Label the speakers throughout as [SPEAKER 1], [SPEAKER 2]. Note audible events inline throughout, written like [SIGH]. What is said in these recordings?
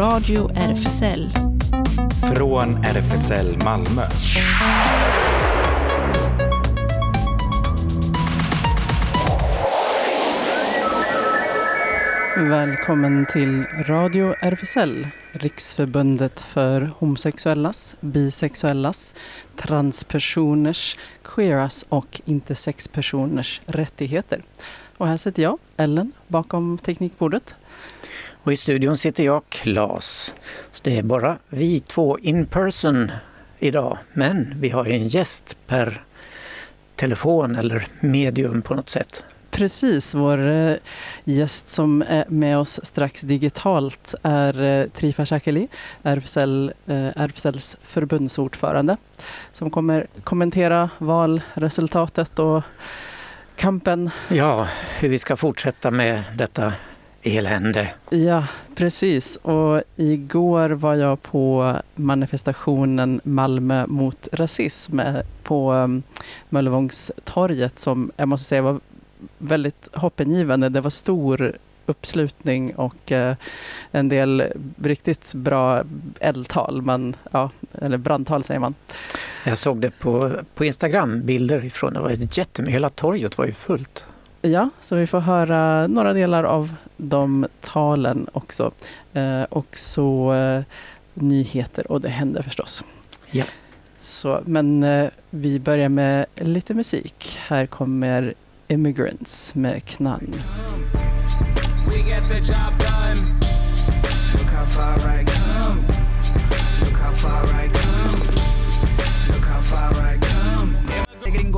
[SPEAKER 1] Radio RFSL.
[SPEAKER 2] Från RFSL Malmö.
[SPEAKER 3] Välkommen till Radio RFSL, Riksförbundet för homosexuellas, bisexuellas, transpersoners, queeras och intersexpersoners rättigheter. Och här sitter jag, Ellen, bakom teknikbordet.
[SPEAKER 4] Och i studion sitter jag, Klas. Så det är bara vi två in person idag, men vi har en gäst per telefon eller medium på något sätt.
[SPEAKER 3] Precis, vår eh, gäst som är med oss strax digitalt är eh, Trifa Shakeli, RFSL, eh, RFSLs förbundsordförande, som kommer kommentera valresultatet och kampen.
[SPEAKER 4] Ja, hur vi ska fortsätta med detta elände.
[SPEAKER 3] Ja, precis. Och igår var jag på manifestationen Malmö mot rasism på Möllevångstorget som jag måste säga var väldigt hoppingivande. Det var stor uppslutning och eh, en del riktigt bra eldtal, man, ja, eller brandtal säger man.
[SPEAKER 4] Jag såg det på, på Instagram, bilder ifrån, det var jättemycket, hela torget var ju fullt.
[SPEAKER 3] Ja, så vi får höra några delar av de talen också. Eh, och så eh, nyheter och det händer förstås.
[SPEAKER 4] Ja.
[SPEAKER 3] Så, men eh, vi börjar med lite musik. Här kommer Immigrants med Knann.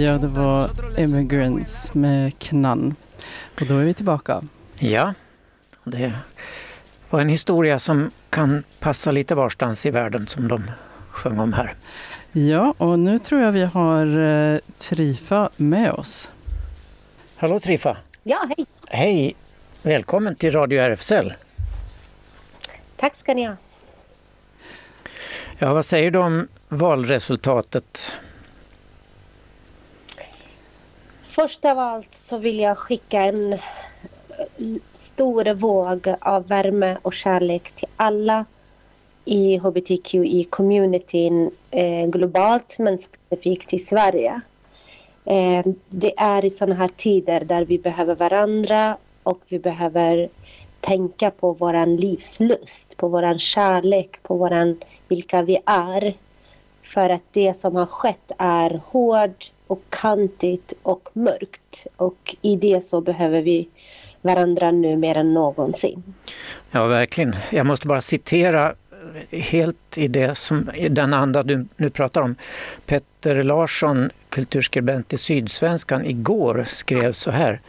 [SPEAKER 3] Ja, det var Immigrants med Knann. Och då är vi tillbaka.
[SPEAKER 4] Ja, det var en historia som kan passa lite varstans i världen som de sjöng om här.
[SPEAKER 3] Ja, och nu tror jag vi har eh, Trifa med oss.
[SPEAKER 4] Hallå Trifa!
[SPEAKER 5] Ja, hej!
[SPEAKER 4] Hej! Välkommen till Radio RFSL.
[SPEAKER 5] Tack ska ni ha.
[SPEAKER 4] Ja, vad säger du om valresultatet?
[SPEAKER 5] Först av allt så vill jag skicka en stor våg av värme och kärlek till alla i hbtqi-communityn eh, globalt men specifikt i Sverige. Eh, det är i sådana här tider där vi behöver varandra och vi behöver tänka på våran livslust, på våran kärlek, på våran, vilka vi är. För att det som har skett är hård och kantigt och mörkt. Och i det så behöver vi varandra nu mer än någonsin.
[SPEAKER 4] Ja, verkligen. Jag måste bara citera helt i det som, i den anda du nu pratar om. Petter Larsson, kulturskribent i Sydsvenskan, igår skrev så här.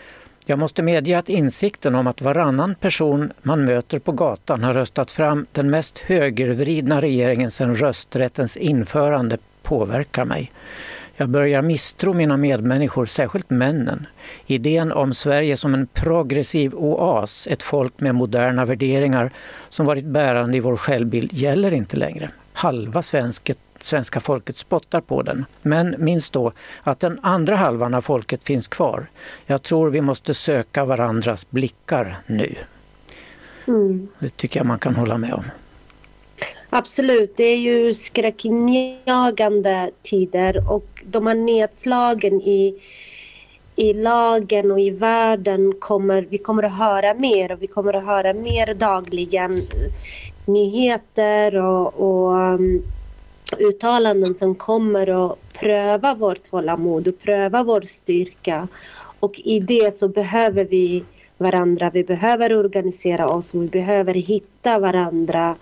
[SPEAKER 4] Jag måste medge att insikten om att varannan person man möter på gatan har röstat fram den mest högervridna regeringen sedan rösträttens införande påverkar mig. Jag börjar misstro mina medmänniskor, särskilt männen. Idén om Sverige som en progressiv oas, ett folk med moderna värderingar som varit bärande i vår självbild gäller inte längre. Halva svensket, svenska folket spottar på den. Men minns då att den andra halvan av folket finns kvar. Jag tror vi måste söka varandras blickar nu. Mm. Det tycker jag man kan hålla med om.
[SPEAKER 5] Absolut, det är ju skräckinjagande tider och de här nedslagen i, i lagen och i världen kommer vi kommer att höra mer och vi kommer att höra mer dagligen nyheter och, och um, uttalanden som kommer att pröva vårt tålamod och pröva vår styrka. Och i det så behöver vi varandra, vi behöver organisera oss och vi behöver hitta varandra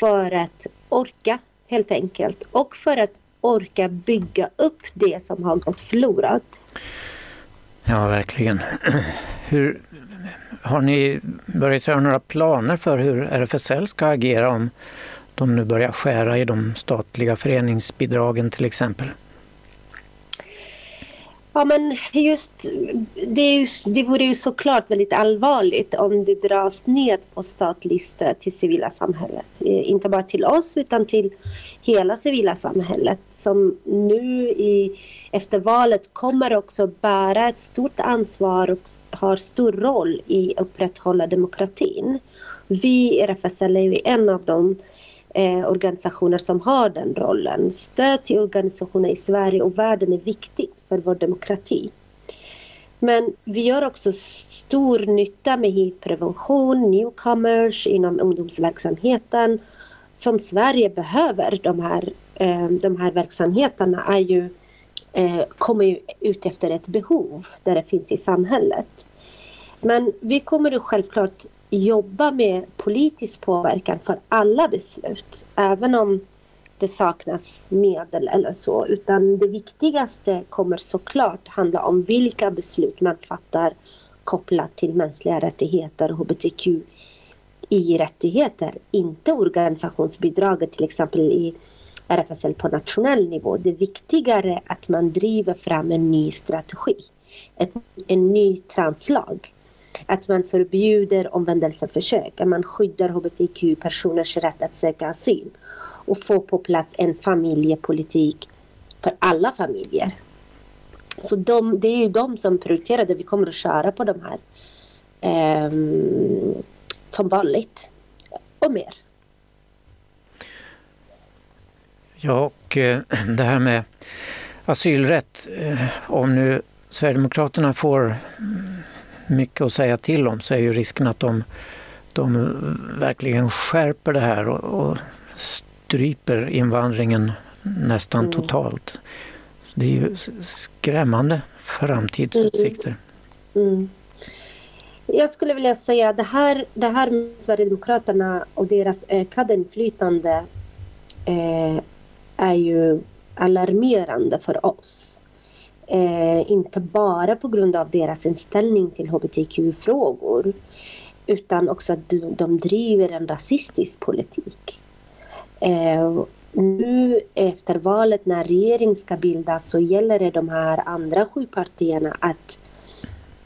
[SPEAKER 5] för att orka helt enkelt och för att orka bygga upp det som har gått förlorat.
[SPEAKER 4] Ja, verkligen. Hur, har ni börjat göra några planer för hur RFSL ska agera om de nu börjar skära i de statliga föreningsbidragen till exempel?
[SPEAKER 5] Ja, men just det, det vore ju såklart väldigt allvarligt om det dras ned på statligt stöd till civila samhället. Eh, inte bara till oss utan till hela civila samhället som nu i, efter valet kommer också bära ett stort ansvar och har stor roll i att upprätthålla demokratin. Vi i RFSL är en av de eh, organisationer som har den rollen. Stöd till organisationer i Sverige och världen är viktigt för vår demokrati. Men vi gör också stor nytta med hiv-prevention, newcomers inom ungdomsverksamheten som Sverige behöver. De här, eh, de här verksamheterna är ju, eh, kommer ju ut efter ett behov där det finns i samhället. Men vi kommer ju självklart jobba med politisk påverkan för alla beslut, även om det saknas medel eller så. Utan det viktigaste kommer såklart handla om vilka beslut man fattar kopplat till mänskliga rättigheter och hbtqi-rättigheter. Inte organisationsbidraget till exempel i RFSL på nationell nivå. Det är viktigare att man driver fram en ny strategi, ett, en ny translag att man förbjuder omvändelseförsök, att man skyddar hbtq-personers rätt att söka asyl och få på plats en familjepolitik för alla familjer. Så de, det är ju de som prioriterar det. Vi kommer att köra på de här eh, som vanligt och mer.
[SPEAKER 4] Ja, och eh, [CLEARS THROAT] det här med asylrätt. Eh, om nu Sverigedemokraterna får mm, mycket att säga till om så är ju risken att de, de verkligen skärper det här och, och stryper invandringen nästan mm. totalt. Det är ju skrämmande framtidsutsikter.
[SPEAKER 5] Mm. Mm. Jag skulle vilja säga att det här, det här med Sverigedemokraterna och deras ökade inflytande eh, är ju alarmerande för oss. Eh, inte bara på grund av deras inställning till hbtq-frågor utan också att de, de driver en rasistisk politik. Eh, nu efter valet när regering ska bildas så gäller det de här andra sju partierna att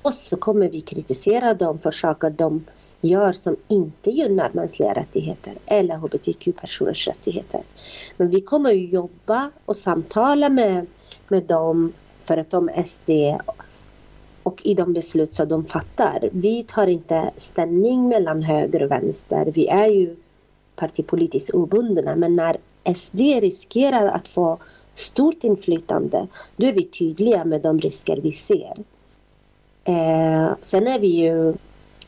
[SPEAKER 5] oss så kommer vi kritisera dem för saker de gör som inte gynnar mänskliga rättigheter eller hbtq-personers rättigheter. Men vi kommer att jobba och samtala med, med dem förutom SD och i de beslut som de fattar. Vi tar inte ställning mellan höger och vänster. Vi är ju partipolitiskt obundna. Men när SD riskerar att få stort inflytande, då är vi tydliga med de risker vi ser. Eh, sen är vi ju,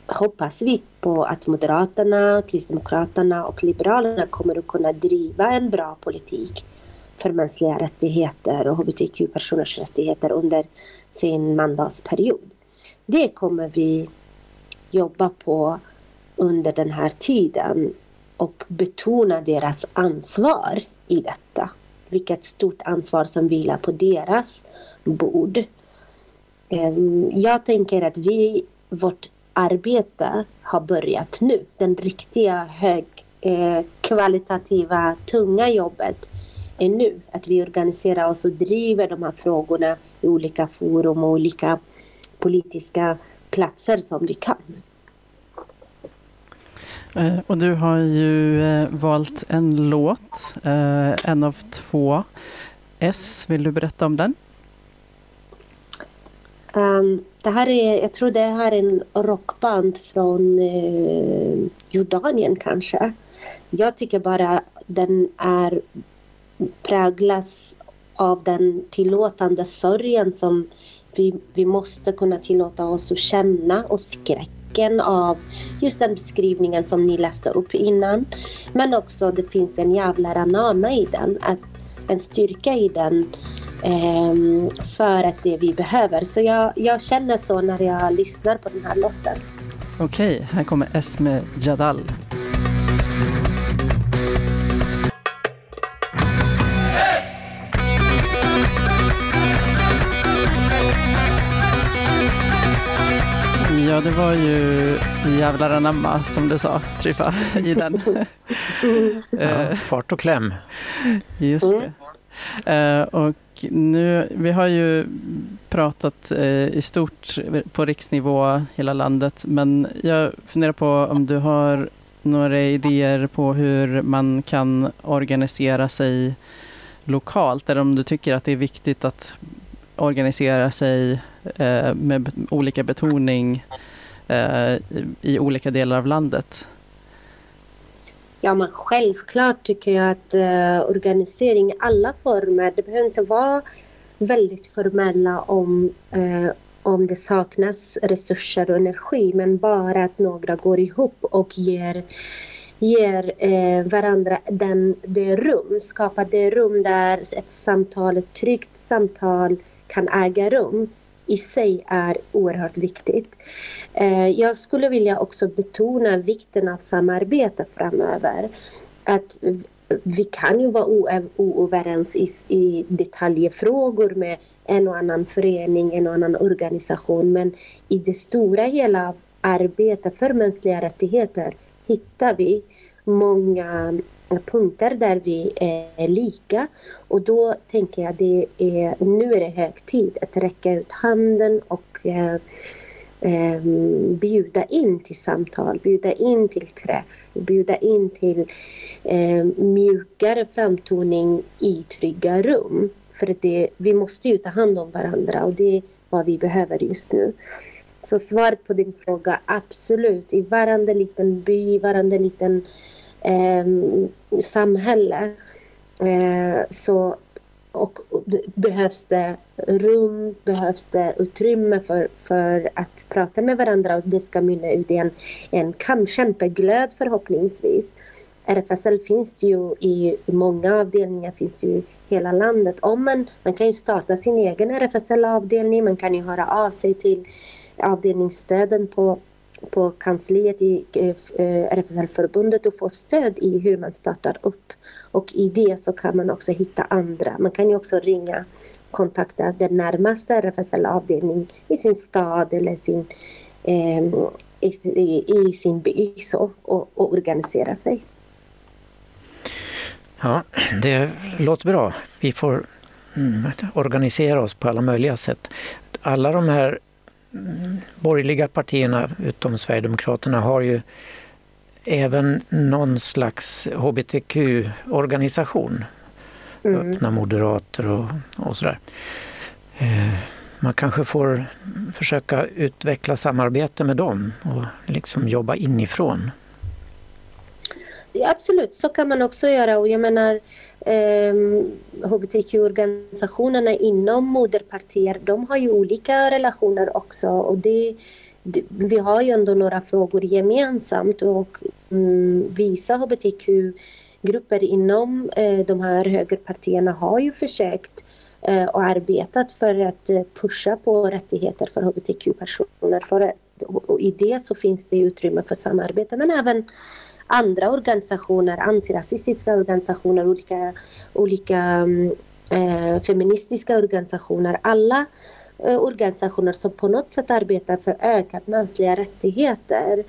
[SPEAKER 5] hoppas vi på att Moderaterna, Kristdemokraterna och Liberalerna kommer att kunna driva en bra politik för mänskliga rättigheter och hbtq-personers rättigheter under sin mandatsperiod. Det kommer vi jobba på under den här tiden och betona deras ansvar i detta. Vilket stort ansvar som vilar på deras bord. Ehm, jag tänker att vi, vårt arbete har börjat nu. Den riktiga högkvalitativa, eh, tunga jobbet är nu. Att vi organiserar oss och driver de här frågorna i olika forum och olika politiska platser som vi kan.
[SPEAKER 3] Eh, och du har ju eh, valt en låt, eh, en av två. S, vill du berätta om den?
[SPEAKER 5] Um, det här är, jag tror det här är en rockband från eh, Jordanien kanske. Jag tycker bara den är präglas av den tillåtande sorgen som vi, vi måste kunna tillåta oss att känna och skräcken av just den beskrivningen som ni läste upp innan. Men också det finns en jävla anama i den, att, en styrka i den eh, för att det vi behöver. Så jag, jag känner så när jag lyssnar på den här låten.
[SPEAKER 3] Okej, här kommer Esme Jadal. Var ju jävlar anamma som du sa, Tryffa, i den. [LAUGHS] [LAUGHS]
[SPEAKER 4] ja, eh, fart och kläm.
[SPEAKER 3] Just det. Uh, och nu, vi har ju pratat eh, i stort på riksnivå hela landet, men jag funderar på om du har några idéer på hur man kan organisera sig lokalt, eller om du tycker att det är viktigt att organisera sig eh, med olika betoning eh, Eh, i olika delar av landet?
[SPEAKER 5] Ja, men självklart tycker jag att eh, organisering i alla former, det behöver inte vara väldigt formella om, eh, om det saknas resurser och energi, men bara att några går ihop och ger ger eh, varandra den, det rum, skapar det rum där ett samtal, ett tryggt samtal kan äga rum i sig är oerhört viktigt. Eh, jag skulle vilja också betona vikten av samarbete framöver. Att vi kan ju vara oöverens i, i detaljfrågor med en och annan förening, en och annan organisation men i det stora hela arbetet för mänskliga rättigheter hittar vi många punkter där vi är lika. Och då tänker jag det är, nu är det hög tid att räcka ut handen och eh, eh, bjuda in till samtal, bjuda in till träff, bjuda in till eh, mjukare framtoning i trygga rum. För det, vi måste ju ta hand om varandra och det är vad vi behöver just nu. Så svaret på din fråga, absolut. I varenda liten by, i varenda liten eh, Ehm, samhälle eh, så och behövs det rum, behövs det utrymme för, för att prata med varandra och det ska mynna ut i en, en kampkämpeglöd förhoppningsvis. RFSL finns det ju i många avdelningar, finns det ju i hela landet. Om man, man kan ju starta sin egen RFSL-avdelning, man kan ju höra av sig till avdelningsstöden på på kansliet i eh, RFSL-förbundet och få stöd i hur man startar upp. Och i det så kan man också hitta andra. Man kan ju också ringa kontakta den närmaste RFSL-avdelning i sin stad eller sin, eh, i, i, sin by så, och, och organisera sig.
[SPEAKER 4] Ja, det låter bra. Vi får mm, organisera oss på alla möjliga sätt. Alla de här borgerliga partierna, utom Sverigedemokraterna, har ju även någon slags hbtq-organisation. Mm. Öppna moderater och, och sådär. Eh, man kanske får försöka utveckla samarbete med dem och liksom jobba inifrån.
[SPEAKER 5] Ja, absolut, så kan man också göra. Och jag menar, eh, hbtq-organisationerna inom moderpartier, de har ju olika relationer också. Och det, det vi har ju ändå några frågor gemensamt och mm, vissa hbtq-grupper inom eh, de här högerpartierna har ju försökt eh, och arbetat för att eh, pusha på rättigheter för hbtq-personer. För, och I det så finns det utrymme för samarbete men även andra organisationer, antirasistiska organisationer, olika, olika mm, eh, feministiska organisationer. Alla eh, organisationer som på något sätt arbetar för ökat mänskliga rättigheter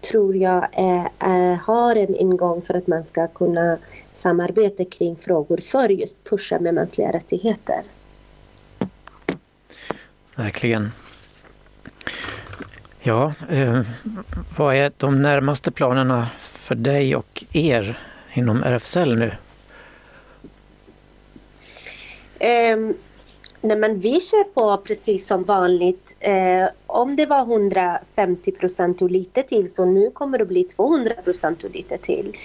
[SPEAKER 5] tror jag eh, har en ingång för att man ska kunna samarbeta kring frågor för just pusha med mänskliga rättigheter.
[SPEAKER 4] Verkligen. Ja, eh, vad är de närmaste planerna för dig och er inom RFSL nu?
[SPEAKER 5] Eh, nej men vi kör på precis som vanligt. Eh, om det var 150 procent och lite till så nu kommer det bli 200 procent och lite till.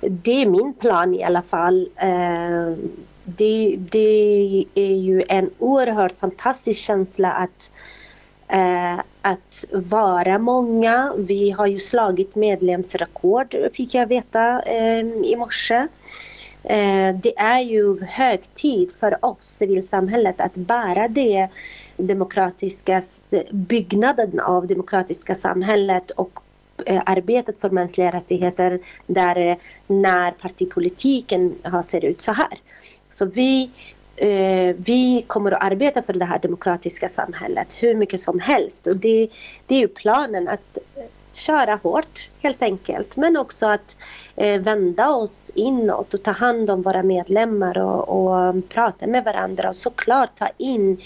[SPEAKER 5] Det är min plan i alla fall. Eh, det, det är ju en oerhört fantastisk känsla att eh, att vara många. Vi har ju slagit medlemsrekord fick jag veta eh, i morse. Eh, det är ju hög tid för oss, civilsamhället, att bära det demokratiska byggnaden av demokratiska samhället och eh, arbetet för mänskliga rättigheter där eh, när partipolitiken har ser ut så här. Så vi Eh, vi kommer att arbeta för det här demokratiska samhället hur mycket som helst. Och det, det är ju planen att eh, köra hårt helt enkelt. Men också att eh, vända oss inåt och ta hand om våra medlemmar och, och prata med varandra och såklart ta in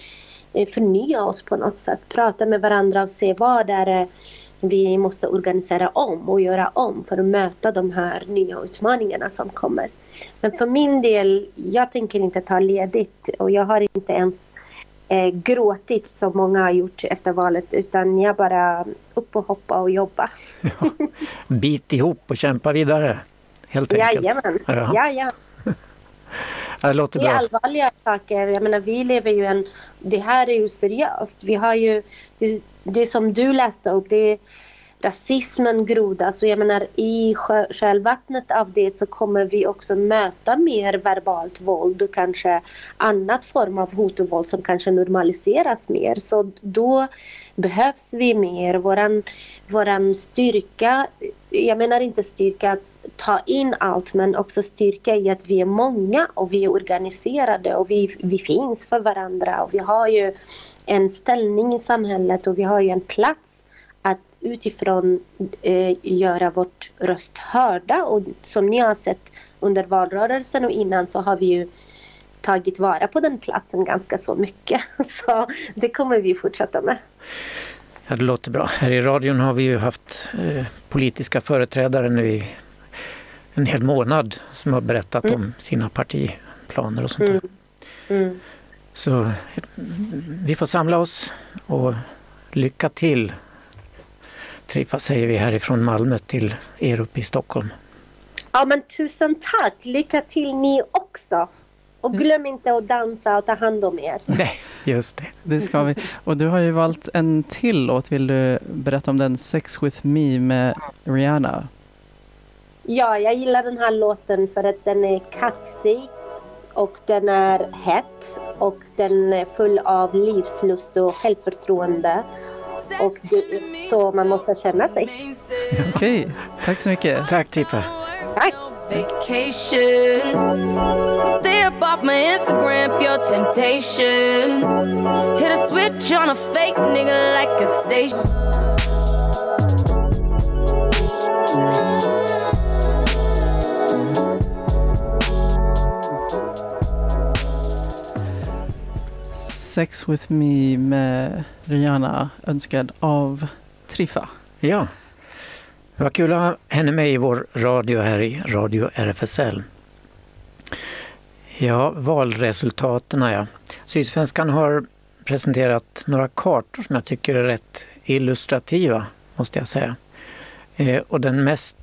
[SPEAKER 5] eh, förnya oss på något sätt. Prata med varandra och se vad det är vi måste organisera om och göra om för att möta de här nya utmaningarna som kommer. Men för min del, jag tänker inte ta ledigt och jag har inte ens eh, gråtit som många har gjort efter valet utan jag bara upp och hoppa och jobba.
[SPEAKER 4] Ja, bit ihop och kämpa vidare helt enkelt.
[SPEAKER 5] Jajamän. Ja. Jajamän. [LAUGHS]
[SPEAKER 4] Det låter
[SPEAKER 5] det
[SPEAKER 4] är
[SPEAKER 5] allvarliga saker. Jag menar, vi lever ju en... Det här är ju seriöst. Vi har ju... Det, det som du läste upp, det är rasismen grodas. Alltså, och jag menar, i kölvattnet av det så kommer vi också möta mer verbalt våld och kanske annat form av hot och våld som kanske normaliseras mer. Så då behövs vi mer. Våran, våran styrka, jag menar inte styrka att ta in allt men också styrka i att vi är många och vi är organiserade och vi, vi finns för varandra och vi har ju en ställning i samhället och vi har ju en plats att utifrån eh, göra vårt röst hörda och som ni har sett under valrörelsen och innan så har vi ju tagit vara på den platsen ganska så mycket. [LAUGHS] Så det kommer vi fortsätta med.
[SPEAKER 4] Ja, det låter bra. Här i radion har vi ju haft eh, politiska företrädare nu i en hel månad som har berättat mm. om sina partiplaner och sånt där. Mm. Mm. Så vi får samla oss och lycka till Trifa säger vi härifrån Malmö till er uppe i Stockholm.
[SPEAKER 5] Ja men tusen tack! Lycka till ni också! Och mm. glöm inte att dansa och ta hand om er. [LAUGHS]
[SPEAKER 4] Nej, just det.
[SPEAKER 3] Det ska vi. Och du har ju valt en till låt. Vill du berätta om den Sex with me med Rihanna?
[SPEAKER 5] Ja, jag gillar den här låten för att den är kaxig och den är hett och den är full av livslust och självförtroende. Och det är så man måste känna sig.
[SPEAKER 3] Okej, okay. tack så mycket.
[SPEAKER 4] Tack Tippa.
[SPEAKER 5] Tack. Vacation. Stay up off my Instagram, pure temptation. Hit a switch on a fake nigga like a station.
[SPEAKER 3] Sex with me med Rihanna önskad av Triffa.
[SPEAKER 4] Ja, det var kul att ha henne med i vår radio här i Radio RFSL. Ja, valresultaten ja. Sydsvenskan har presenterat några kartor som jag tycker är rätt illustrativa, måste jag säga. Eh, och den mest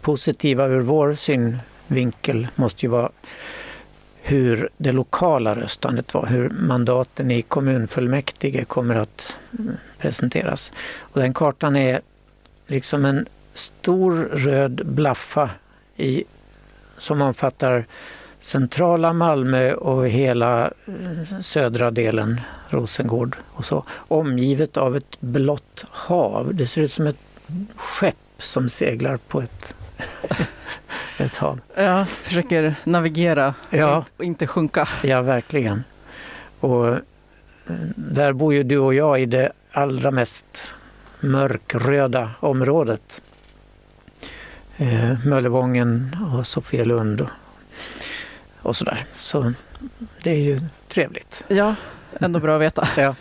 [SPEAKER 4] positiva ur vår synvinkel måste ju vara hur det lokala röstandet var, hur mandaten i kommunfullmäktige kommer att presenteras. Och den kartan är liksom en stor röd blaffa i, som omfattar centrala Malmö och hela eh, södra delen, Rosengård och så, omgivet av ett blått hav. Det ser ut som ett skepp som seglar på ett [LAUGHS] ett hav.
[SPEAKER 3] Ja, försöker navigera ja. och inte sjunka.
[SPEAKER 4] Ja, verkligen. Och eh, där bor ju du och jag i det allra mest mörkröda området. Eh, Möllevången och Sofielund och, och sådär. Så det är ju trevligt.
[SPEAKER 3] Ja, ändå bra att veta. [LAUGHS]
[SPEAKER 4] ja.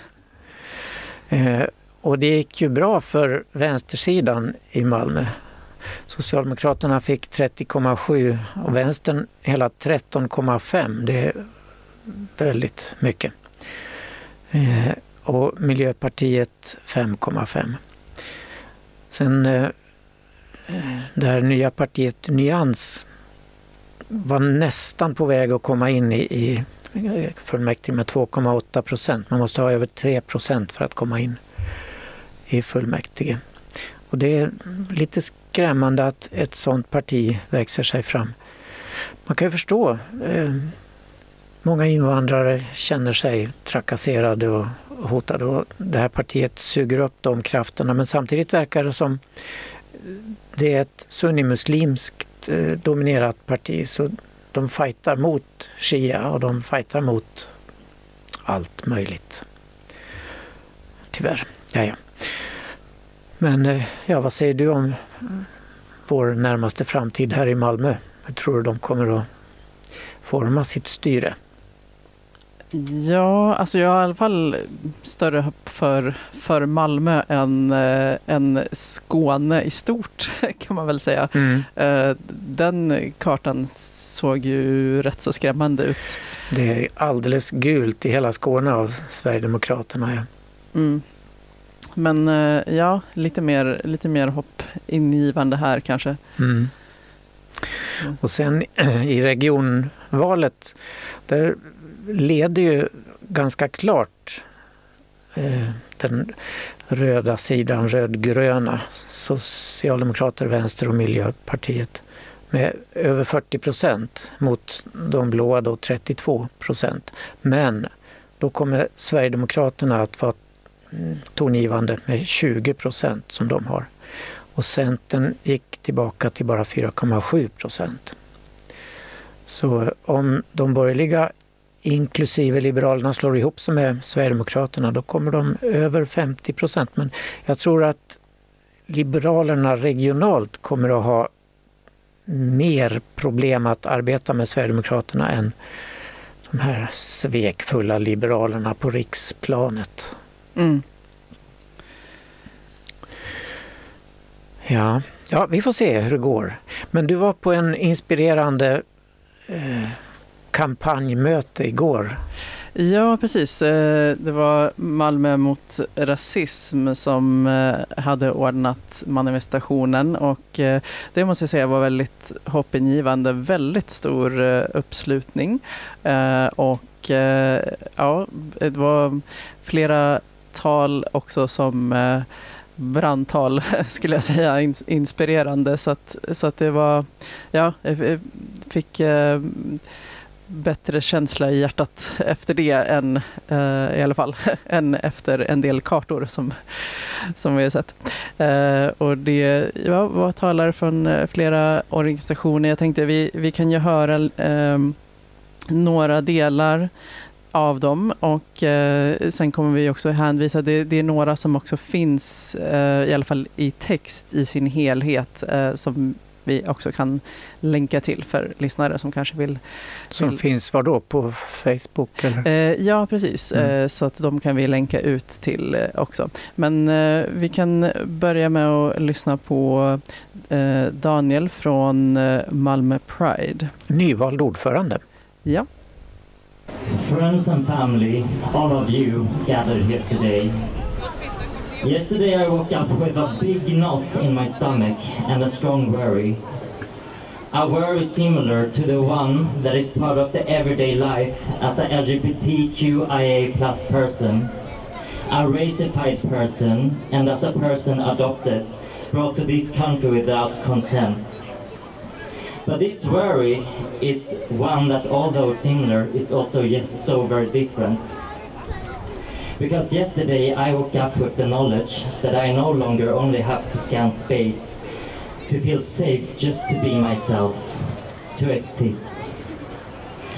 [SPEAKER 4] Eh, och det gick ju bra för vänstersidan i Malmö. Socialdemokraterna fick 30,7 och vänstern hela 13,5. Det är väldigt mycket. Eh, och Miljöpartiet 5,5. Sen eh, eh, det här nya partiet Nyans var nästan på väg att komma in i, i eh, fullmäktige med 2,8 procent. Man måste ha över 3 procent för att komma in i fullmäktige. Och det är lite skrämmande att ett sådant parti växer sig fram. Man kan ju förstå. Eh, Många invandrare känner sig trakasserade och hotade och det här partiet suger upp de krafterna men samtidigt verkar det som det är ett sunnimuslimskt eh, dominerat parti så de fightar mot shia och de fightar mot allt möjligt. Tyvärr. Jaja. Men eh, ja, vad säger du om eh, vår närmaste framtid här i Malmö? Hur tror du de kommer att forma sitt styre?
[SPEAKER 3] Ja, alltså jag har i alla fall större hopp för, för Malmö än, äh, än Skåne i stort [LAUGHS] kan man väl säga. Mm. Äh, den kartan såg ju rätt så skrämmande ut.
[SPEAKER 4] Det är alldeles gult i hela Skåne av Sverigedemokraterna. Ja.
[SPEAKER 3] Mm. Men äh, ja, lite mer, lite mer hoppingivande här kanske.
[SPEAKER 4] Mm. Och sen i regionvalet, där leder ju ganska klart eh, den röda sidan, rödgröna, Socialdemokrater, Vänster och Miljöpartiet med över 40 procent mot de blåa då 32 procent. Men då kommer Sverigedemokraterna att vara mm, tongivande med 20 procent som de har. Och Centern gick tillbaka till bara 4,7 procent. Så om de borgerliga inklusive Liberalerna slår ihop sig med Sverigedemokraterna, då kommer de över 50 procent. Men jag tror att Liberalerna regionalt kommer att ha mer problem att arbeta med Sverigedemokraterna än de här svekfulla Liberalerna på riksplanet. Mm. Ja. ja, vi får se hur det går. Men du var på en inspirerande eh, kampanjmöte igår.
[SPEAKER 3] Ja, precis. Eh, det var Malmö mot rasism som eh, hade ordnat manifestationen och eh, det måste jag säga var väldigt hoppingivande. Väldigt stor uppslutning och ja, det var flera tal också som brandtal [LAUGHS] skulle jag säga, inspirerande så att, så att det var, ja, jag fick bättre känsla i hjärtat efter det än, eh, i alla fall, [LAUGHS] än efter en del kartor som, som vi har sett. Eh, och det ja, var talare från eh, flera organisationer. Jag tänkte vi, vi kan ju höra eh, några delar av dem och eh, sen kommer vi också hänvisa, det, det är några som också finns eh, i alla fall i text i sin helhet eh, som vi också kan länka till för lyssnare som kanske vill...
[SPEAKER 4] Som
[SPEAKER 3] vill...
[SPEAKER 4] finns var då på Facebook? Eller?
[SPEAKER 3] Eh, ja, precis. Mm. Eh, så att de kan vi länka ut till eh, också. Men eh, vi kan börja med att lyssna på eh, Daniel från eh, Malmö Pride.
[SPEAKER 4] Nyvald ordförande.
[SPEAKER 3] Ja.
[SPEAKER 1] Friends and family, all of you gathered here today Yesterday I woke up with a big knot in my stomach and a strong worry. A worry similar to the one that is part of the everyday life as a LGBTQIA plus person, a racified person, and as a person adopted, brought to this country without consent. But this worry is one that although similar is also yet so very different. Because yesterday I woke up with the knowledge that I no longer only have to scan space to feel safe just to be myself, to exist.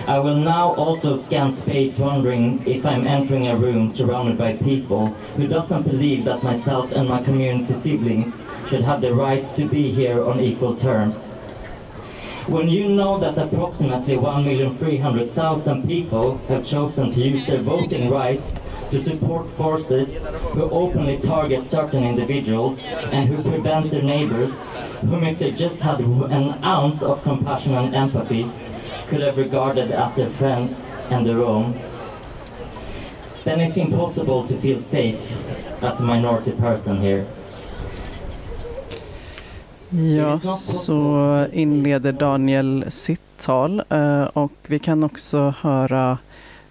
[SPEAKER 1] I will now also scan space wondering if I'm entering a room surrounded by people who doesn't believe that myself and my community siblings should have the rights to be here on equal terms. When you know that approximately 1,300,000 people have chosen to use their voting rights to support forces who openly target certain individuals and who prevent their neighbors, whom if they just had an ounce of compassion and empathy, could have regarded as their friends and their own, then it's impossible to feel safe as a minority person here.
[SPEAKER 3] Ja, så inleder Daniel sitt tal eh, och vi kan också höra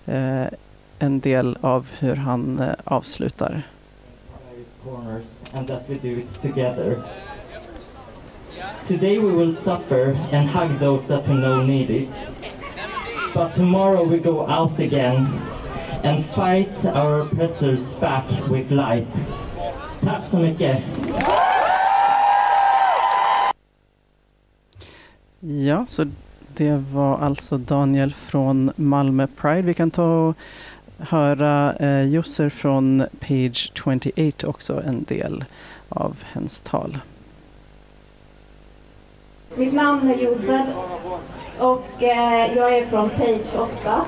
[SPEAKER 3] eh, en del av hur han eh, avslutar.
[SPEAKER 1] Today we will suffer and hug those that we know need it. But tomorrow we go out again and fight our oppressors back with light. Tack så mycket!
[SPEAKER 3] Ja, så det var alltså Daniel från Malmö Pride. Vi kan ta och höra eh, Jusser från Page 28 också en del av hennes tal.
[SPEAKER 6] Mitt namn är Jusser och eh, jag är från Page 8.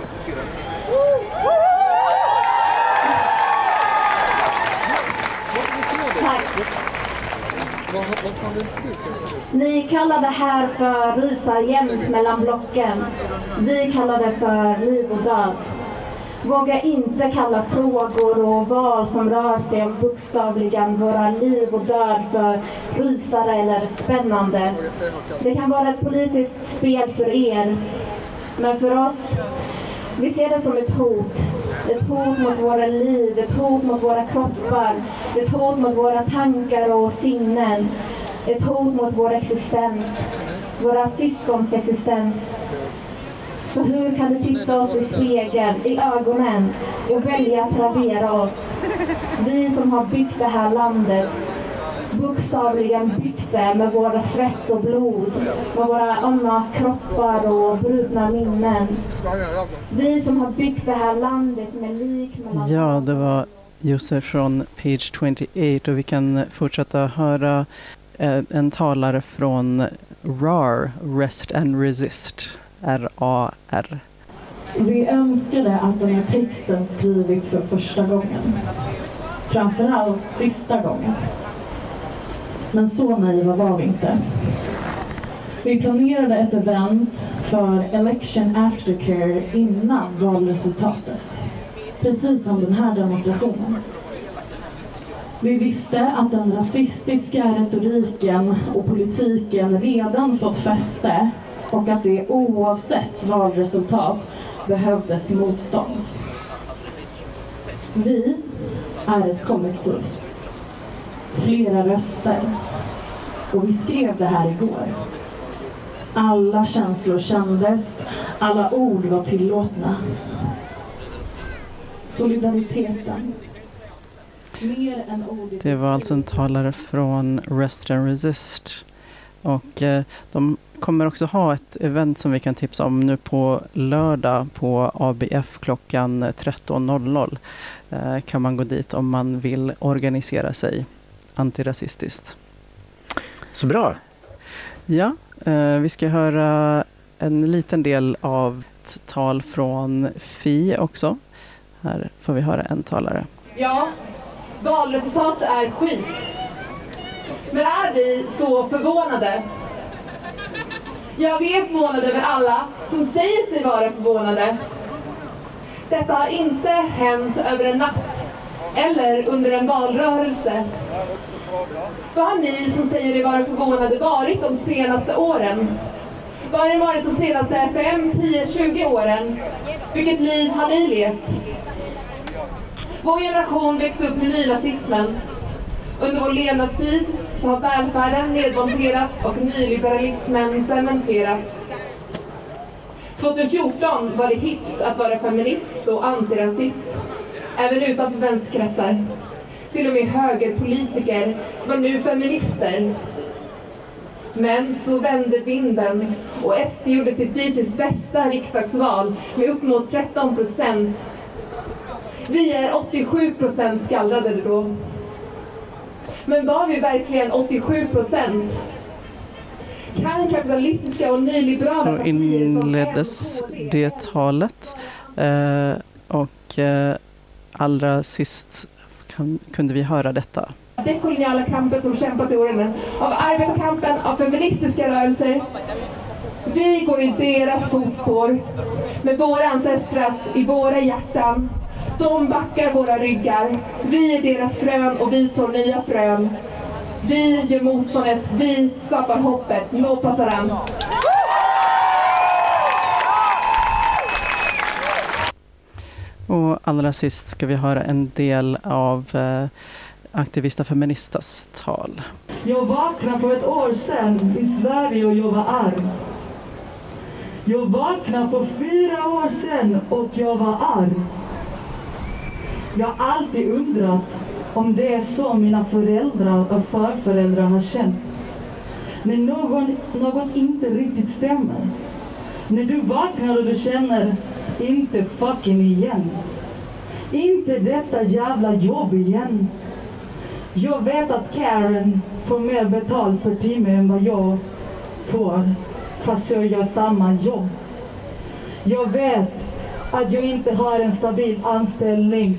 [SPEAKER 6] Ni kallar det här för rysar jämt mellan blocken. Vi kallar det för liv och död. Våga inte kalla frågor och val som rör sig om bokstavligen våra liv och död för rysare eller spännande. Det kan vara ett politiskt spel för er, men för oss, vi ser det som ett hot. Ett hot mot våra liv, ett hot mot våra kroppar, ett hot mot våra tankar och sinnen. Ett hot mot vår existens, våra syskons existens. Så hur kan du titta oss i spegeln, i ögonen och välja att radera oss? Vi som har byggt det här landet, bokstavligen byggt det med våra svett och blod, med våra ömma kroppar och brutna minnen. Vi som har byggt det här landet med lik mellan...
[SPEAKER 3] Ja, det var Josef från Page 28 och vi kan fortsätta höra eh, en talare från RAR, Rest and Resist. R-A-R.
[SPEAKER 7] Vi önskade att den här texten skrivits för första gången. Framförallt sista gången. Men så naiva var vi inte. Vi planerade ett event för Election Aftercare innan valresultatet. Precis som den här demonstrationen. Vi visste att den rasistiska retoriken och politiken redan fått fäste och att det oavsett valresultat behövdes motstånd. Vi är ett kollektiv. Flera röster. Och vi skrev det här igår. Alla känslor kändes, alla ord var tillåtna. Solidariteten. Mer än ord
[SPEAKER 3] Det var alltså en talare från Rest and Resist. Och eh, de kommer också ha ett event som vi kan tipsa om nu på lördag på ABF klockan 13.00. Eh, kan man gå dit om man vill organisera sig antirasistiskt.
[SPEAKER 4] Så bra.
[SPEAKER 3] Ja, eh, vi ska höra en liten del av ett tal från Fi också. Här får vi höra en talare.
[SPEAKER 8] Ja, valresultatet är skit. Men är vi så förvånade? Ja, vi är förvånade över alla som säger sig vara förvånade. Detta har inte hänt över en natt eller under en valrörelse. Vad har ni som säger er vara förvånade varit de senaste åren? Vad har ni varit de senaste 5, 10, 20 åren? Vilket liv har ni levt? Vår generation växte upp med nynazismen. Under vår levnadstid så har välfärden nedmonterats och nyliberalismen cementerats. 2014 var det hippt att vara feminist och antirasist, även utanför vänsterkretsar. Till och med högerpolitiker var nu feminister. Men så vände vinden och SD gjorde sitt dittills bästa riksdagsval med upp mot 13 procent. Vi är 87 procent skallrade då. Men var vi verkligen 87 procent? Kan kapitalistiska och nyliberala
[SPEAKER 3] Så inleddes det talet. Eh, och eh, allra sist kunde vi höra detta.
[SPEAKER 8] dekoloniala kampen som kämpat i åren, av arbetarkampen, av feministiska rörelser. Vi går i deras fotspår, med våra ancestrars i våra hjärtan. De backar våra ryggar. Vi är deras frön och vi sår nya frön. Vi gör motståndet, vi skapar hoppet. Nå passaran.
[SPEAKER 3] Och allra sist ska vi höra en del av eh, Aktivista Feministas tal.
[SPEAKER 9] Jag vaknade för ett år sedan i Sverige och jag var arg. Jag vaknade för fyra år sedan och jag var arg. Jag har alltid undrat om det är så mina föräldrar och farföräldrar har känt. Men någon, något inte riktigt stämmer. När du vaknar och du känner inte fucking igen. Inte detta jävla jobb igen. Jag vet att Karen får mer betalt per timme än vad jag får, fast jag gör samma jobb. Jag vet att jag inte har en stabil anställning,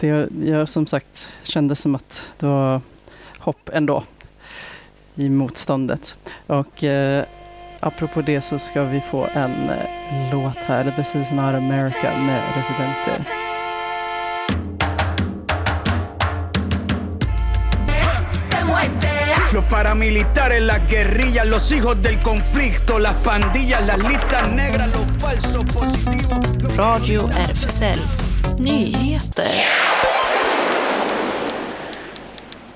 [SPEAKER 3] det jag som sagt kände som att det var hopp ändå i motståndet. Och eh, apropå det så ska vi få en eh, låt här, The Precis Not America med Residente.
[SPEAKER 10] Los paramilitares, las guerrillas, los hijos del conflicto, las pandillas, las listas negras, los falsos positivos.
[SPEAKER 11] Radio RFSL Nyheter.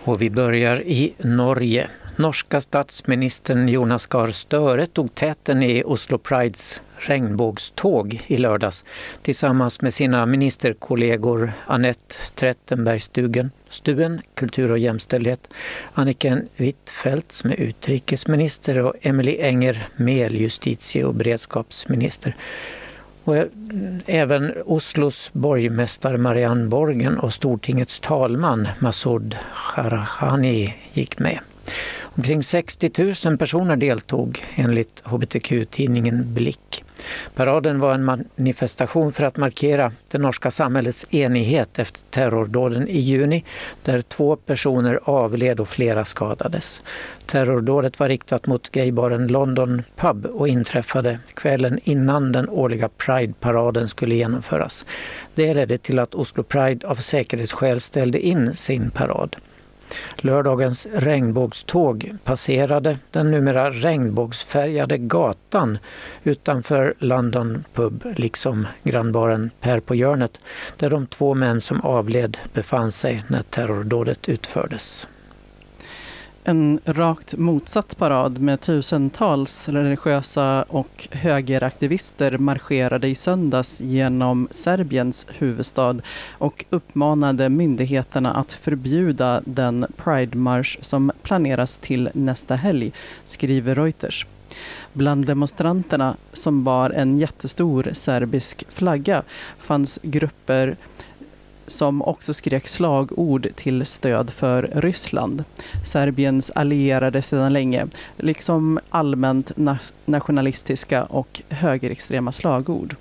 [SPEAKER 4] Och vi börjar i Norge. Norska statsministern Jonas Gahr Støre tog täten i Oslo Prides regnbågståg i lördags tillsammans med sina ministerkollegor Annette Trettenbergstugen, Stuen, kultur och jämställdhet, Anniken Huitfeldt som är utrikesminister och Emily Enger Mehl, justitie och beredskapsminister. Och eh, även Oslos borgmästare Marianne Borgen och Stortingets talman Masoud Kharahani gick med. Omkring 60 000 personer deltog enligt hbtq-tidningen Blick. Paraden var en manifestation för att markera det norska samhällets enighet efter terrordåden i juni där två personer avled och flera skadades. Terrordådet var riktat mot gaybaren London Pub och inträffade kvällen innan den årliga Pride-paraden skulle genomföras. Det ledde till att Oslo Pride av säkerhetsskäl ställde in sin parad. Lördagens regnbågståg passerade den numera regnbågsfärgade gatan utanför London Pub, liksom grannbaren Per på Hjörnet, där de två män som avled befann sig när terrordådet utfördes.
[SPEAKER 3] En rakt motsatt parad med tusentals religiösa och högeraktivister marscherade i söndags genom Serbiens huvudstad och uppmanade myndigheterna att förbjuda den Pride-marsch som planeras till nästa helg, skriver Reuters. Bland demonstranterna som bar en jättestor serbisk flagga fanns grupper som också skrek slagord till stöd för Ryssland, Serbiens allierade sedan länge, liksom allmänt na- nationalistiska och högerextrema slagord.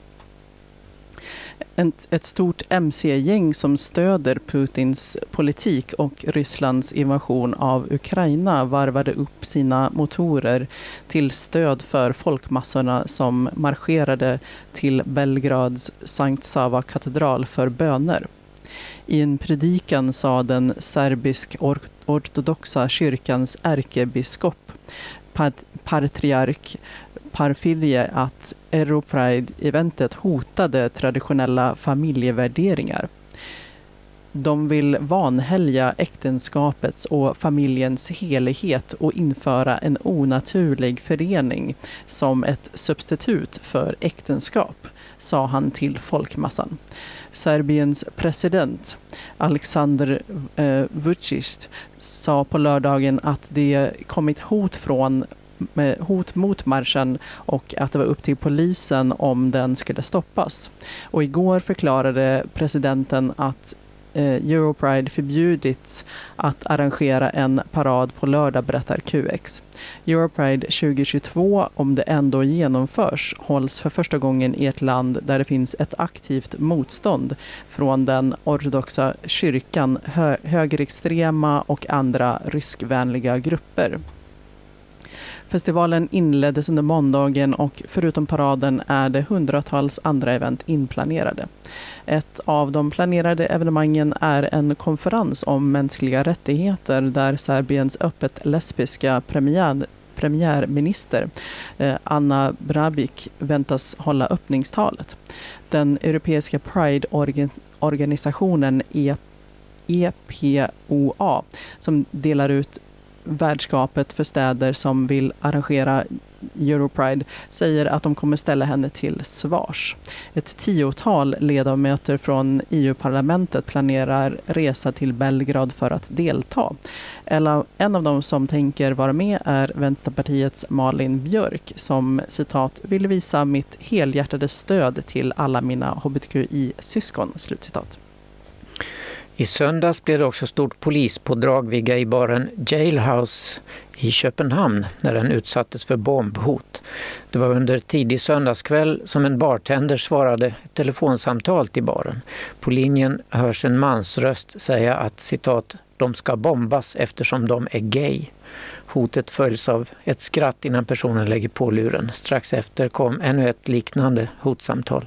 [SPEAKER 3] Ett, ett stort mc-gäng som stöder Putins politik och Rysslands invasion av Ukraina varvade upp sina motorer till stöd för folkmassorna som marscherade till Belgrads Sankt Sava katedral för böner. I en predikan sa den serbisk-ortodoxa kyrkans ärkebiskop, patriark Parfilie, att Europride-eventet hotade traditionella familjevärderingar. De vill vanhelga äktenskapets och familjens helighet och införa en onaturlig förening som ett substitut för äktenskap, sa han till folkmassan. Serbiens president Alexander eh, Vucic sa på lördagen att det kommit hot från med hot mot marschen och att det var upp till polisen om den skulle stoppas. Och igår förklarade presidenten att Eh, Europride förbjudits att arrangera en parad på lördag, berättar QX. Europride 2022, om det ändå genomförs, hålls för första gången i ett land där det finns ett aktivt motstånd från den ortodoxa kyrkan, hö högerextrema och andra ryskvänliga grupper. Festivalen inleddes under måndagen och förutom paraden är det hundratals andra event inplanerade. Ett av de planerade evenemangen är en konferens om mänskliga rättigheter där Serbiens öppet lesbiska premiär premiärminister eh, Anna Brabik väntas hålla öppningstalet. Den europeiska Pride-organisationen EPOA som delar ut värdskapet för städer som vill arrangera Europride säger att de kommer ställa henne till svars. Ett tiotal ledamöter från EU-parlamentet planerar resa till Belgrad för att delta. En av dem som tänker vara med är Vänsterpartiets Malin Björk som citat vill visa mitt helhjärtade stöd till alla mina hbtqi-syskon. Slutcitat.
[SPEAKER 4] I söndags blev det också stort polispådrag vid gaybaren Jailhouse i Köpenhamn när den utsattes för bombhot. Det var under tidig söndagskväll som en bartender svarade ett telefonsamtal till baren. På linjen hörs en mansröst säga att citat de ska bombas eftersom de är gay. Hotet följs av ett skratt innan personen lägger på luren. Strax efter kom ännu ett liknande hotsamtal.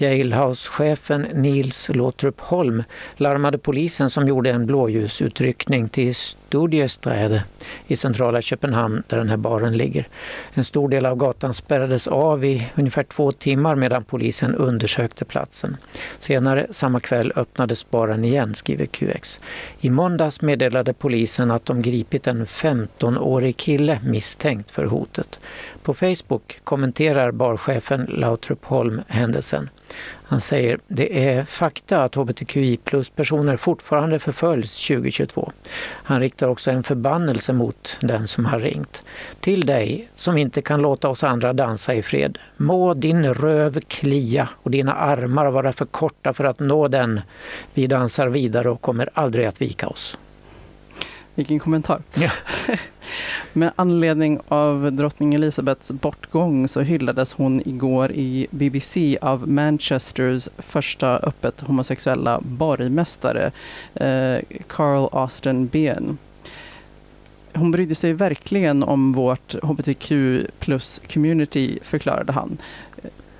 [SPEAKER 4] Jailhouse-chefen Nils Låtrup Holm larmade polisen som gjorde en blåljusutryckning till Studiesträde i centrala Köpenhamn där den här baren ligger. En stor del av gatan spärrades av i ungefär två timmar medan polisen undersökte platsen. Senare samma kväll öppnades baren igen, skriver QX. I måndags meddelade polisen att de gripit en 15-årig kille misstänkt för hotet. På Facebook kommenterar barchefen Lautrup Holm händelsen. Han säger det är fakta att hbtqi plus-personer fortfarande förföljs 2022. Han riktar också en förbannelse mot den som har ringt. Till dig som inte kan låta oss andra dansa i fred. Må din röv klia och dina armar vara för korta för att nå den. Vi dansar vidare och kommer aldrig att vika oss.
[SPEAKER 3] Vilken kommentar. Ja. [LAUGHS] Med anledning av drottning Elizabeths bortgång så hyllades hon igår i BBC av Manchesters första öppet homosexuella borgmästare, eh, Carl Austin Bien. Hon brydde sig verkligen om vårt hbtq plus community, förklarade han.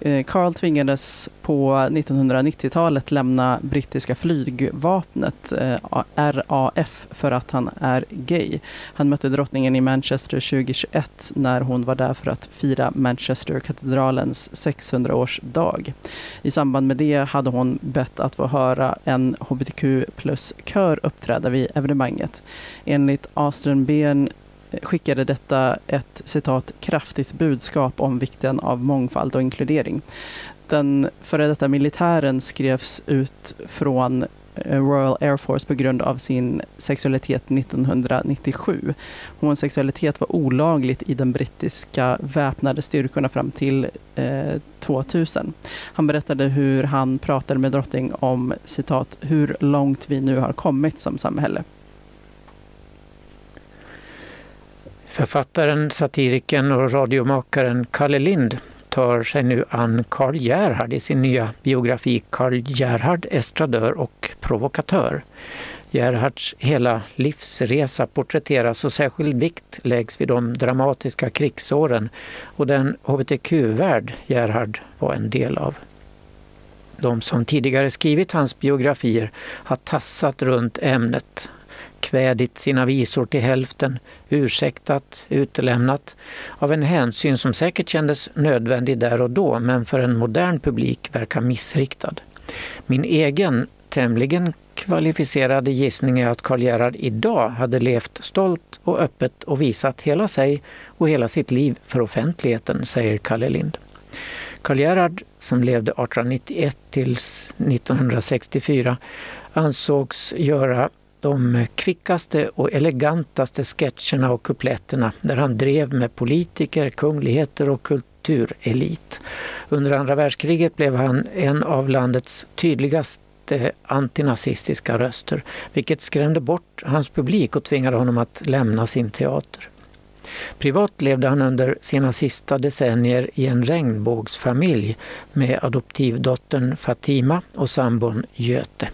[SPEAKER 3] Eh, Carl tvingades på 1990-talet lämna brittiska flygvapnet, eh, RAF, för att han är gay. Han mötte drottningen i Manchester 2021 när hon var där för att fira Manchesterkatedralens 600-årsdag. I samband med det hade hon bett att få höra en hbtq plus-kör uppträda vid evenemanget. Enligt Austin Behn skickade detta ett citat kraftigt budskap om vikten av mångfald och inkludering. Den före detta militären skrevs ut från eh, Royal Air Force på grund av sin sexualitet 1997. Homosexualitet var olagligt i de brittiska väpnade styrkorna fram till eh, 2000. Han berättade hur han pratade med drottning om citat hur långt vi nu har kommit som samhälle.
[SPEAKER 4] Författaren, satirikern och radiomakaren Kalle Lind tar sig nu an Karl Gerhard i sin nya biografi Karl Gerhard, estradör och provokatör. Gerhards hela livsresa porträtteras och särskild vikt läggs vid de dramatiska krigsåren och den hbtq-värld Gerhard var en del av. De som tidigare skrivit hans biografier har tassat runt ämnet kvädit sina visor till hälften, ursäktat, utelämnat, av en hänsyn som säkert kändes nödvändig där och då, men för en modern publik verkar missriktad. Min egen, tämligen kvalificerade gissning är att Karl Gerhard idag hade levt stolt och öppet och visat hela sig och hela sitt liv för offentligheten, säger Kalle Lind. Karl Gerhard, som levde 1891 till 1964, ansågs göra de kvickaste och elegantaste sketcherna och kupletterna där han drev med politiker, kungligheter och kulturelit. Under andra världskriget blev han en av landets tydligaste antinazistiska röster, vilket skrämde bort hans publik och tvingade honom att lämna sin teater. Privat levde han under sina sista decennier i en regnbågsfamilj med adoptivdottern Fatima och sambon Göte.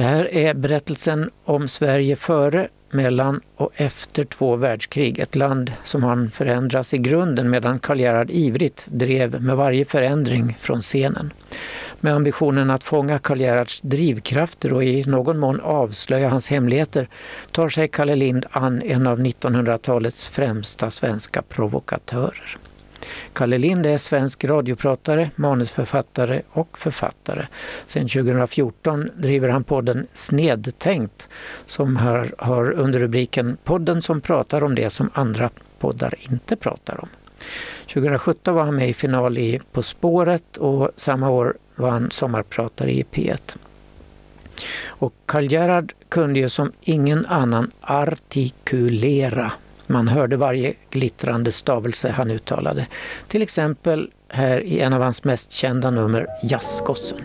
[SPEAKER 4] Det här är berättelsen om Sverige före, mellan och efter två världskrig. Ett land som han förändras i grunden medan Karl Gerhard ivrigt drev med varje förändring från scenen. Med ambitionen att fånga Karl Gerhards drivkrafter och i någon mån avslöja hans hemligheter tar sig Kalle Lind an en av 1900-talets främsta svenska provokatörer. Kalle Lind är svensk radiopratare, manusförfattare och författare. Sedan 2014 driver han podden Snedtänkt som har, har underrubriken Podden som pratar om det som andra poddar inte pratar om. 2017 var han med i final i På spåret och samma år var han sommarpratare i P1. Och Karl Gerhard kunde ju som ingen annan artikulera man hörde varje glittrande stavelse han uttalade. Till exempel här i en av hans mest kända nummer, Jazzgossen.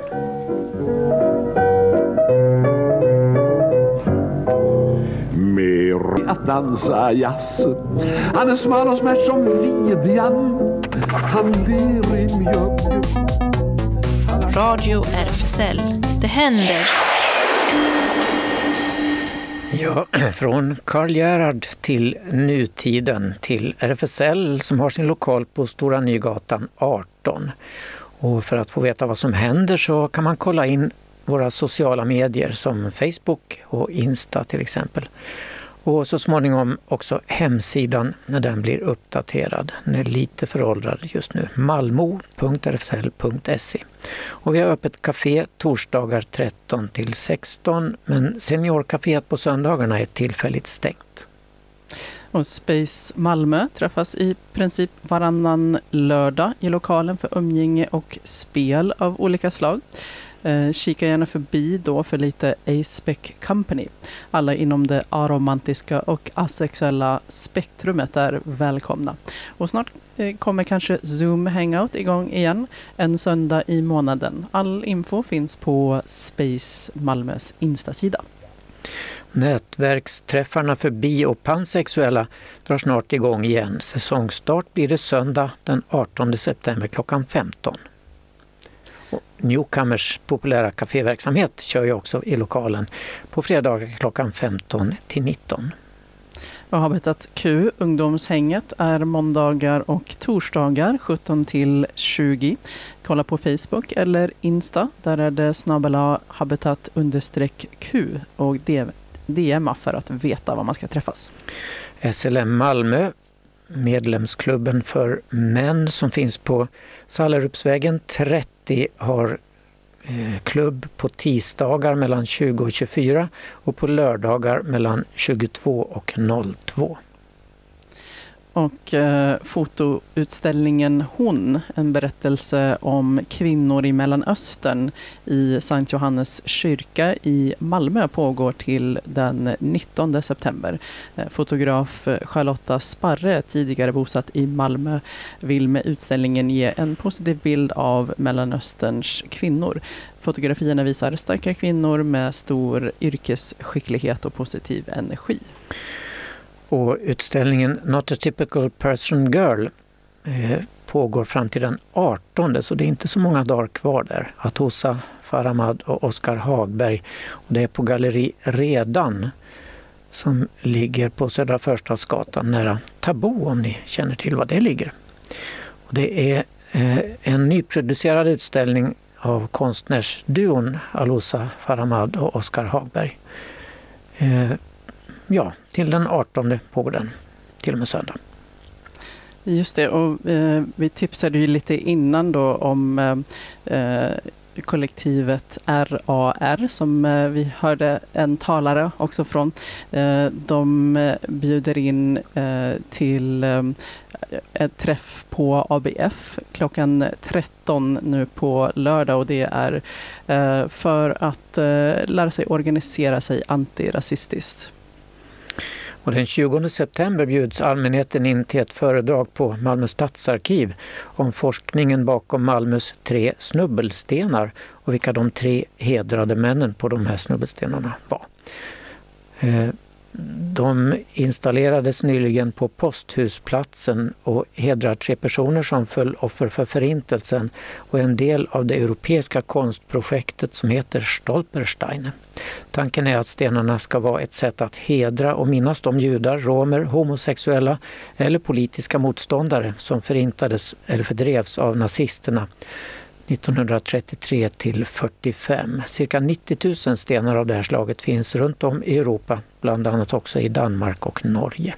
[SPEAKER 12] Mer att dansa jazz Han är smal och smärt som vidjan Han ler i mjöl
[SPEAKER 11] Radio RFSL. Det händer.
[SPEAKER 4] Ja, [CLEARS THROAT] från Karl Gerhard till nutiden till RFSL som har sin lokal på Stora Nygatan 18. Och för att få veta vad som händer så kan man kolla in våra sociala medier som Facebook och Insta till exempel. Och så småningom också hemsidan när den blir uppdaterad. Den är lite föråldrad just nu. malmo.rfsl.se. Och vi har öppet café torsdagar 13 till 16 men seniorkaféet på söndagarna är tillfälligt stängt.
[SPEAKER 3] Och Space Malmö träffas i princip varannan lördag i lokalen för umgänge och spel av olika slag. Eh, kika gärna förbi då för lite A-Spec Company. Alla inom det aromantiska och asexuella spektrumet är välkomna. Och snart eh, kommer kanske Zoom Hangout igång igen en söndag i månaden. All info finns på Space Malmös Insta-sida.
[SPEAKER 4] Nätverksträffarna för bi och pansexuella drar snart igång igen. Säsongstart blir det söndag den 18 september klockan 15. Newcomers populära kaféverksamhet kör ju också i lokalen på fredagar klockan 15 till 19.
[SPEAKER 3] Och Habitat Q, ungdomshänget, är måndagar och torsdagar 17 till 20. Kolla på Facebook eller Insta. Där är det snabbela habitat understreck Q och DMa för att veta var man ska träffas.
[SPEAKER 4] SLM Malmö, medlemsklubben för män som finns på Sallerupsvägen 30 har eh, klubb på tisdagar mellan 20 och 24 och på lördagar mellan 22 och 02.
[SPEAKER 3] Och eh, fotoutställningen Hon, en berättelse om kvinnor i Mellanöstern i Sankt Johannes kyrka i Malmö pågår till den 19 september. Eh, fotograf Charlotta Sparre, tidigare bosatt i Malmö, vill med utställningen ge en positiv bild av Mellanösterns kvinnor. Fotografierna visar starka kvinnor med stor yrkesskicklighet och positiv energi.
[SPEAKER 4] Och utställningen Not a typical person girl eh, pågår fram till den 18 så det är inte så många dagar kvar där. Atosa Faramad och Oskar Hagberg. Och det är på Galleri Redan som ligger på Södra Förstadsgatan nära Tabo om ni känner till var det ligger. Och det är eh, en nyproducerad utställning av konstnärsduon Alosa Faramad och Oskar Hagberg. Eh, Ja, till den 18 pågår den, till och med söndag.
[SPEAKER 3] Just det, och eh, vi tipsade ju lite innan då om eh, eh kollektivet RAR som eh, vi hörde en talare också från. Eh, de bjuder in till ett träff på ABF klockan 13 nu på lördag och det är för att lära sig organisera sig antirasistiskt.
[SPEAKER 4] Och den 20 september bjuds allmänheten in till ett föredrag på Malmö stadsarkiv om forskningen bakom Malmös tre snubbelstenar och vilka de tre hedrade männen på de här snubbelstenarna var. Eh, de installerades nyligen på Posthusplatsen och hedrar tre personer som föll offer för Förintelsen och är en del av det europeiska konstprojektet som heter Stolpersteine. Tanken är att stenarna ska vara ett sätt att hedra och minnas de judar, romer, homosexuella eller politiska motståndare som förintades eller fördrevs av nazisterna 1933 till 45. Cirka 90 000 stenar av det här slaget finns runt om i Europa, bland annat också i Danmark och Norge.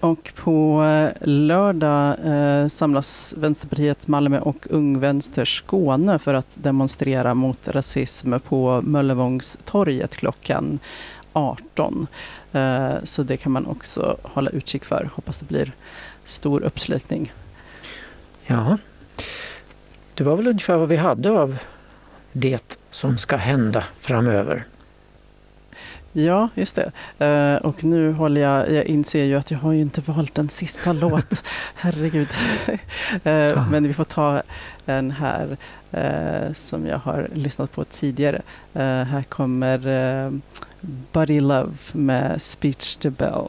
[SPEAKER 3] Och på eh, lördag eh, samlas Vänsterpartiet Malmö och Ung Vänster Skåne för att demonstrera mot rasism på Möllevångstorget klockan 18. Eh, så det kan man också hålla utkik för. Hoppas det blir stor uppslutning.
[SPEAKER 4] Ja, det var väl ungefär vad vi hade av det som ska hända framöver.
[SPEAKER 3] Ja, just det. Uh, och nu håller jag, jag inser ju att jag har ju inte valt en sista [LAUGHS] låt. Herregud. uh, ja. Men vi får ta en här uh, som jag har lyssnat på tidigare. här kommer Buddy Love med Speech to Bell.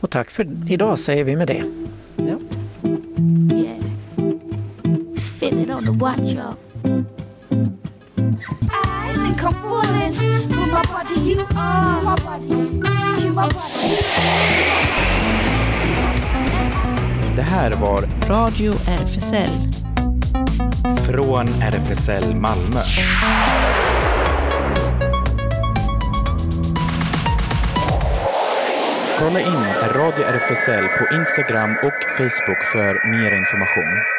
[SPEAKER 4] Och tack för idag säger vi med det.
[SPEAKER 3] Ja
[SPEAKER 13] sitting on the watch up. I think I'm falling for my body, you are my body, you my body.
[SPEAKER 2] Det här var
[SPEAKER 11] Radio RFSL.
[SPEAKER 2] Från RFSL Malmö. Kolla in Radio RFSL på Instagram och Facebook för mer information.